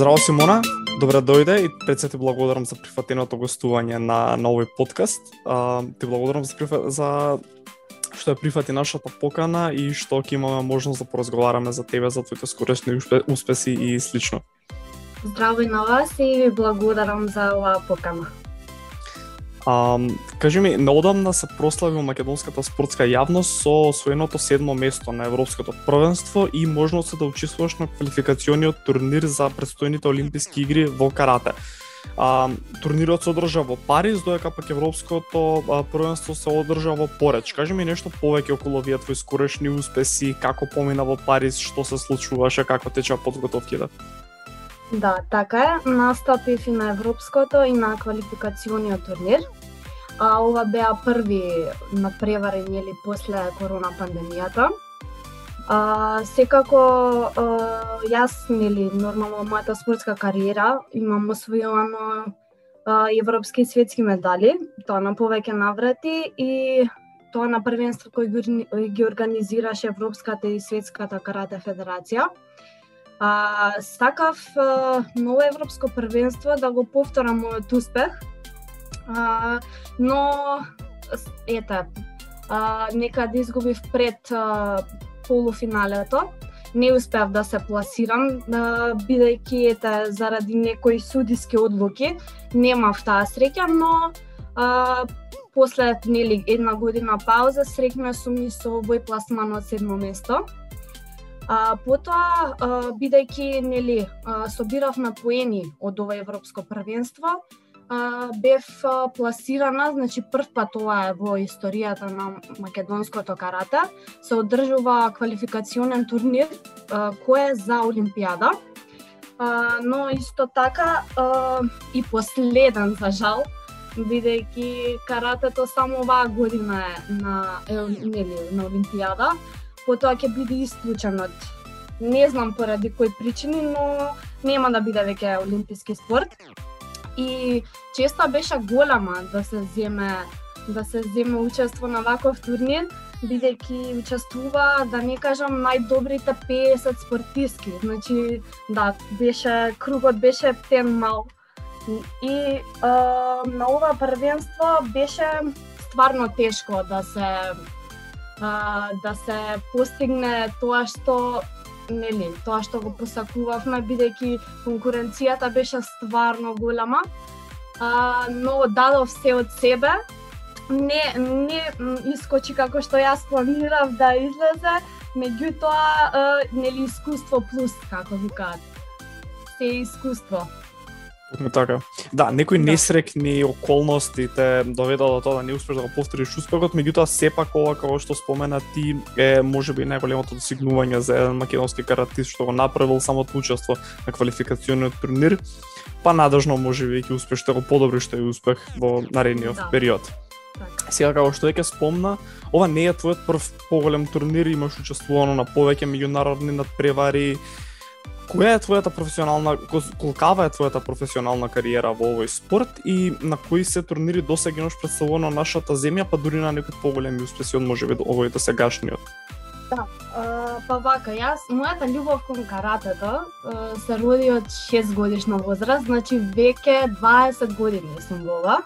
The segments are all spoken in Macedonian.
Здраво Симона, добре дојде и пред се ти благодарам за прифатеното гостување на, на овој подкаст. А, ти благодарам за, за што ја прифати нашата покана и што ќе имаме можност да поразговараме за тебе, за твоите скорешни успеси и слично. Здраво и на вас и ви благодарам за оваа покана. А, кажи ми, неодамна се прослави македонската спортска јавност со освоеното седмо место на Европското првенство и можност да учествуваш на квалификациониот турнир за предстојните Олимписки игри во карате. А, турнирот се одржа во Париз, доека пак Европското првенство се одржа во Пореч. Кажи ми нешто повеќе околу овие твои скорешни успеси, како помина во Париз, што се случуваше, како течеа подготовките? Да, Да, така е. Настапив и на Европското и на квалификациониот турнир. А, ова беа први надпревари нели после корона пандемијата. А, секако а, јас нели нормално мојата спортска кариера имам освојувано европски и светски медали, тоа на повеќе наврати и тоа на првенство кој ги организираше Европската и Светската карате федерација. А, сакав а, ново европско првенство да го повторам мојот успех. А, но ете, а, некад да изгубив пред а, полуфиналето. Не успеав да се пласирам, а, бидејќи ете заради некои судиски одлуки немав таа среќа, но а, после нели една година пауза срекме сум и со овој пласман од седмо место. А, потоа, а, бидејќи нели собиравме поени од ова европско првенство, а, бев а, пласирана, значи прв пат ова е во историјата на македонското карате, се одржува квалификационен турнир а, кој е за Олимпијада. А, но исто така а, и последен за жал, бидејќи каратето само оваа година е на е, нели на Олимпијада потоа ќе биде исклучен од не знам поради кои причини, но нема да биде веќе олимписки спорт. И честа беше голема да се земе да се земе учество на ваков турнир, бидејќи учествува, да не кажам, најдобрите 50 спортистки. Значи, да, беше кругот беше птен мал. И е, на ова првенство беше стварно тешко да се а, да се постигне тоа што нели, тоа што го посакувавме бидејќи конкуренцијата беше стварно голема. А, но дадов се од себе. Не не искочи како што јас планирав да излезе, меѓутоа нели искуство плюс како викаат. Се искуство. Токму така. Да, некои да. несрекни околности те доведа до тоа да не успеш да го повториш успехот, меѓутоа сепак ова како што спомена ти е можеби најголемото досигнување за еден македонски каратист што го направил самото учество на квалификациониот турнир, па надежно можеби ќе успеш да го подобриш тој успех во наредниот да. период. Так. Сега како што веќе спомна, ова не е твојот прв поголем турнир, имаш учествувано на повеќе меѓународни надпревари, која е твојата професионална колкава е твојата професионална кариера во овој спорт и на кои се турнири досега имаш представувано на нашата земја, па дури на некои поголеми успеси од можеби овој сегашниот? Да, а, па вака, јас, мојата љубов кон каратето се роди од 6 годишна возраст, значи веќе 20 години сум во ова.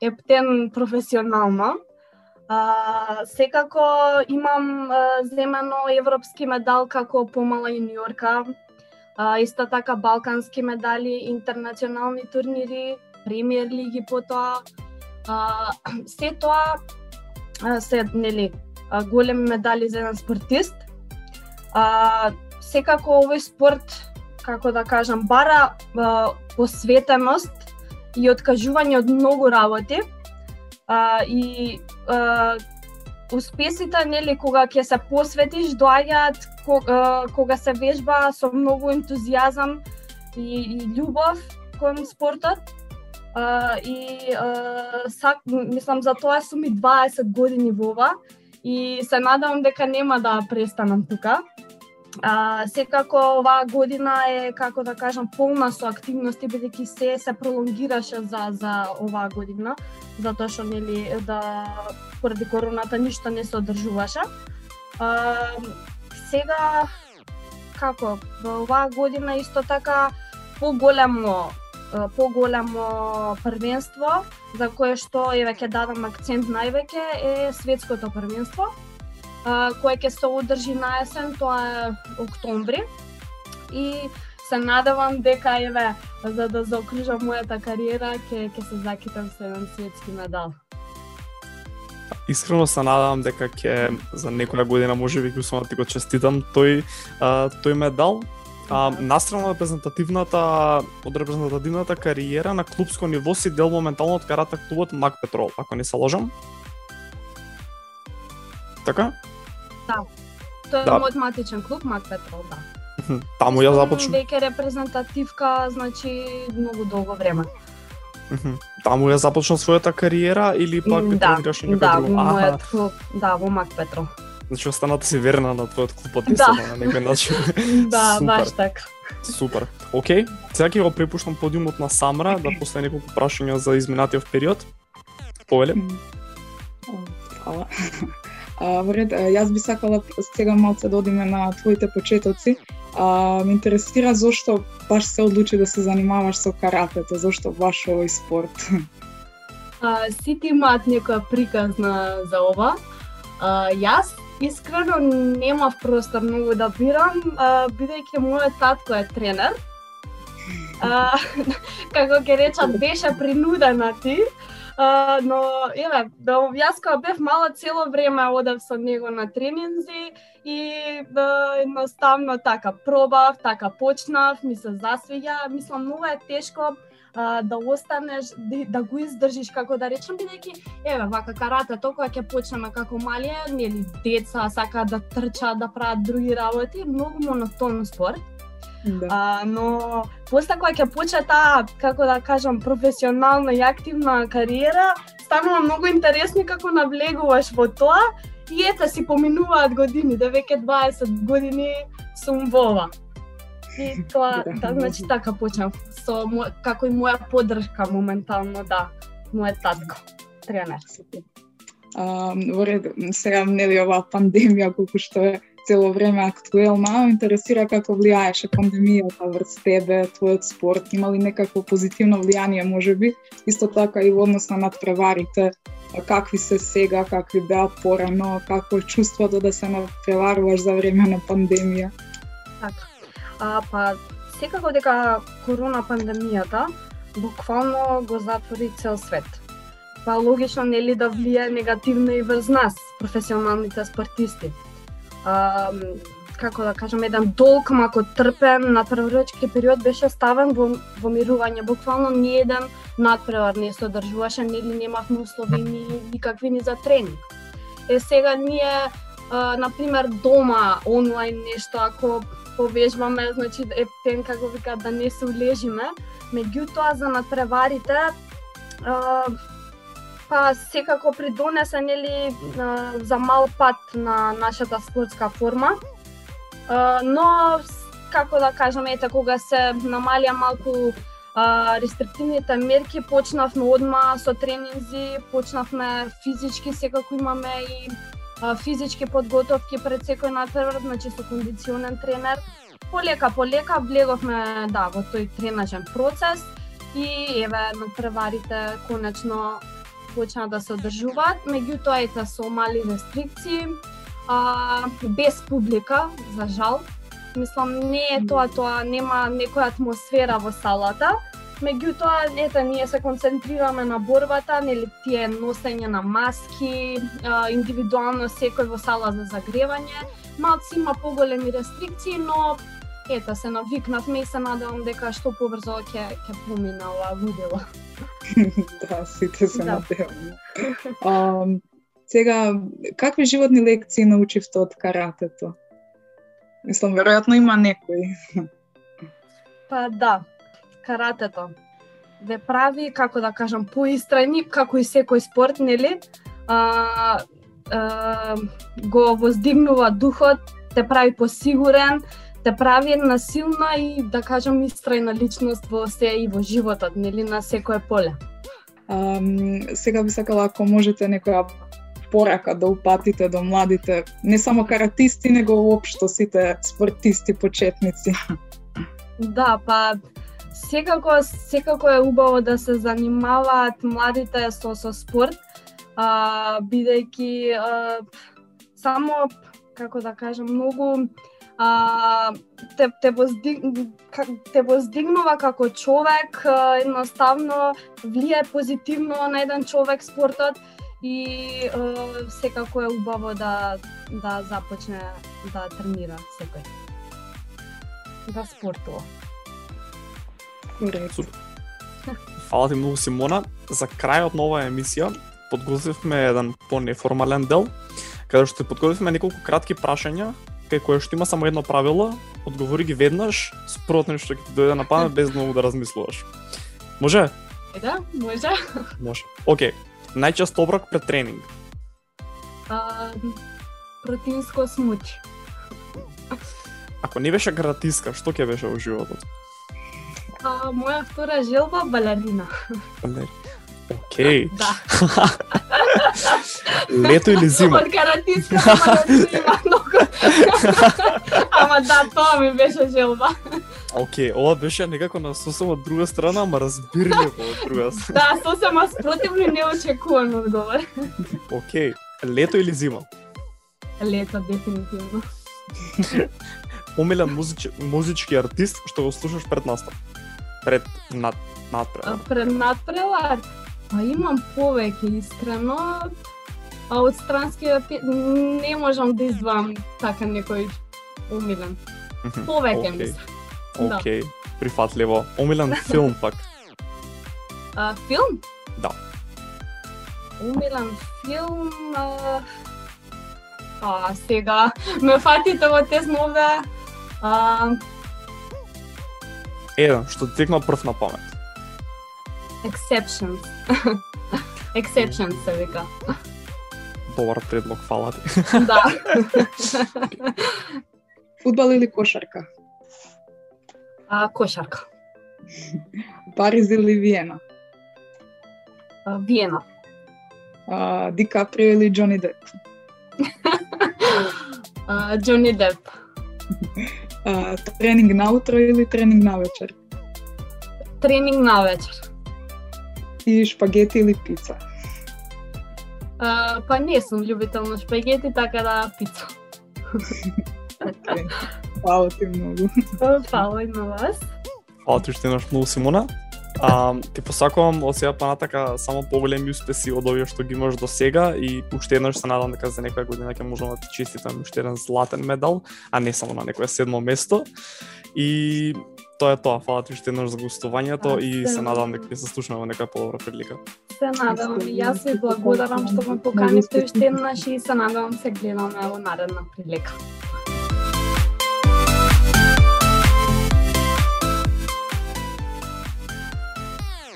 Ептен професионално. А, секако имам а, земено европски медал како помала јуниорка а, исто така балкански медали, интернационални турнири, премиер лиги потоа. А, се тоа а, се нели големи медали за еден спортист. А, секако овој спорт, како да кажам, бара а, посветеност и откажување од многу работи. А, и а, успесите, нели, кога ќе се посветиш, доаѓаат кога се вежба со многу ентузијазам и, и љубов кон спортот. А, и а, сак, мислам за тоа сум и 20 години во ова и се надевам дека нема да престанам тука. А, секако оваа година е, како да кажам, полна со активности, бидејќи се се пролонгираше за, за оваа година, затоа што нели да поради короната ништо не се одржуваше. А, сега како во оваа година исто така поголемо поголемо првенство за кое што еве ќе дадам акцент највеќе е светското првенство кое ќе се одржи на есен, тоа е октомври. И се надевам дека еве за да заокружам мојата кариера ќе ќе се закитам со еден светски медал. Искрено се надевам дека ќе за некоја година можеби ќе успеам да ти го честитам тој а, тој медал. А, настрана репрезентативната од репрезентативната кариера на клубско ниво си дел моментално од карата клубот Мак Петрол, ако не се лажам. Така? Да. Тоа е да. мојот матичен клуб, Мак Петрол, да. Таму ја започна. Веќе репрезентативка, значи многу долго време. Таму ја започна својата кариера или пак да, тренираш некој да, друг? Да, мојот клуб, да, во Мак Петрол. Значи останата си верна на твојот клуб од да. на некој начин. да, баш така. Супер. Океј, сега ќе го препуштам подиумот на Самра да после неколку прашања за изминатиот период. Повеле. Фала. А, вред, јас би сакала сега малце да одиме на твоите почетоци. А, ме интересира зошто баш се одлучи да се занимаваш со каратето, зошто баш овој спорт? А, сите имаат некоја приказна за ова. А, јас искрено немав простор многу да бирам, бидејќи мојот татко е тренер. А, како ќе речат, беше принудена ти А, но, еве, да јас кога бев мала цело време одев со него на тренинзи и да, едноставно така пробав, така почнав, ми се засвиѓа, мислам многу е тешко а, да останеш, да, да го издржиш, како да речам, бидејќи, еве, вака карате, кога ќе почнеме како мали, нели, деца сака да трчаат, да прават други работи, многу монотон спорт. Да. А, но после кога ќе почне таа, како да кажам, професионална и активна кариера, станува многу интересно како навлегуваш во тоа и ете си поминуваат години, да веќе 20 години сум во ова. И тоа, да, да значи така почнав со како и моја поддршка моментално, да, мојот татко, тренер. А, во ред, сега нели оваа пандемија колку што е цело време актуелна, интересира како влијаеше пандемијата врз тебе, твојот спорт, има ли некакво позитивно влијание можеби, исто така и во однос на надпреварите, какви се сега, какви беа порано, какво е чувството да се надпреваруваш за време на пандемија? Така. А, па, секако дека корона пандемијата буквално го затвори цел свет. Па логично нели да влијае негативно и врз нас, професионалните спортисти а, како да кажам, еден долг мако трпен на период беше ставен во, во мирување. Буквално ни еден надпревар не се одржуваше, нели немавме услови ни никакви ни за тренинг. Е сега ние а, например дома онлайн нешто ако повежбаме, значи е тен како вика да не се улежиме, меѓутоа за надпреварите а, па секако придонесе нели за мал пат на нашата спортска форма. Но како да кажам, ете кога се намалија малку рестриктивните мерки, почнавме одма со тренинзи, почнавме физички, секако имаме и физички подготовки пред секој натпревар, значи со кондиционен тренер. Полека, полека влеговме да, во тој тренажен процес и еве натпреварите конечно почна да се одржуваат, меѓутоа ета со мали рестрикции, а, без публика, за жал. Мислам, не е тоа, тоа нема некоја атмосфера во салата, меѓутоа, ета, ние се концентрираме на борбата, нели тие носење на маски, а, индивидуално секој во сала за загревање, малци има поголеми рестрикции, но ета се навикнавме и се надевам дека што побрзо ќе ќе помина ова лудило. да, сите се да. надеваме. Сега, какви животни лекции научивте од каратето? Мислам, веројатно има некои. па да, каратето ве прави, како да кажам, поистрани, како и секој спорт, нели? А, а, го воздигнува духот, те прави посигурен, те прави една силна и да кажам истрајна личност во се и во животот, нели на секое поле. Um, сега би сакала ако можете некоја порака да упатите до младите, не само каратисти, него воопшто сите спортисти почетници. Да, па секако секако е убаво да се занимаваат младите со со спорт, а, бидејќи а, само како да кажам многу а, те, те, воздиг, те воздигнува како човек, а, едноставно влие позитивно на еден човек спортот и а, секако е убаво да да започне да тренира секој. Да спортува. Фала ти многу Симона. За крајот на оваа емисија подготвивме еден по-неформален дел, каде што подготвивме неколку кратки прашања кај кое што има само едно правило, одговори ги веднаш, спротно што ќе ти дојде на памет без многу да размислуваш. Може? Е, да, може. Може. Океј. Најчест оброк пред тренинг. А, протеинско смуч. Ако не беше гратиска, што ќе беше во животот? А, моја втора желба балерина. Балерина. Океј. Да. Лето или зима? Од има многу. Ама да, тоа ми беше желба. Океј, ова беше некако на сосема од друга страна, ама разбирливо од друга страна. Да, сосема спротивно неочекуван одговор. Океј, лето или зима? Лето, дефинитивно. Омилен музич, музички артист што го слушаш пред настап? Пред над А надпред. пред надпревар, па имам повеќе искрено. А од странскиот пе- не можам да издвам така некој умилен. Повеќе ми океј. се. Да. Прифатливо. Омилен филм пак. А, филм? Да. Умилен филм... А... а, сега ме фатите во тесно овде. А, Еден, што ти текна прв на памет. exceptions. exceptions се вика. dobar predlog, hvala ti. da. Futbal ili košarka? A, košarka. Pariz ili Vijena? A, Vijena. A, DiCaprio ili Johnny Depp? a, Johnny Depp. A, trening na utro ili trening na večer? Trening na večer. I špageti ili pizza? А, па не сум љубител на шпагети, така да пица. Океј. Фала ти многу. Фала и на вас. Фала ти уште еднаш многу Симона. А, ти посакувам од сега па натака само поголеми успеси од овие што ги имаш до сега и уште еднаш се надам дека за некоја година ќе можам да ти честитам уште еден златен медал, а не само на некое седмо место. И тоа е тоа. Фала ти уште еднаш за гостувањето А, и се се надам дека надам. ќе се слушнеме во некоја подобра прилика. Се надевам и јас ви благодарам што ме поканивте уште еднаш и се надевам се гледаме во наредна прилика.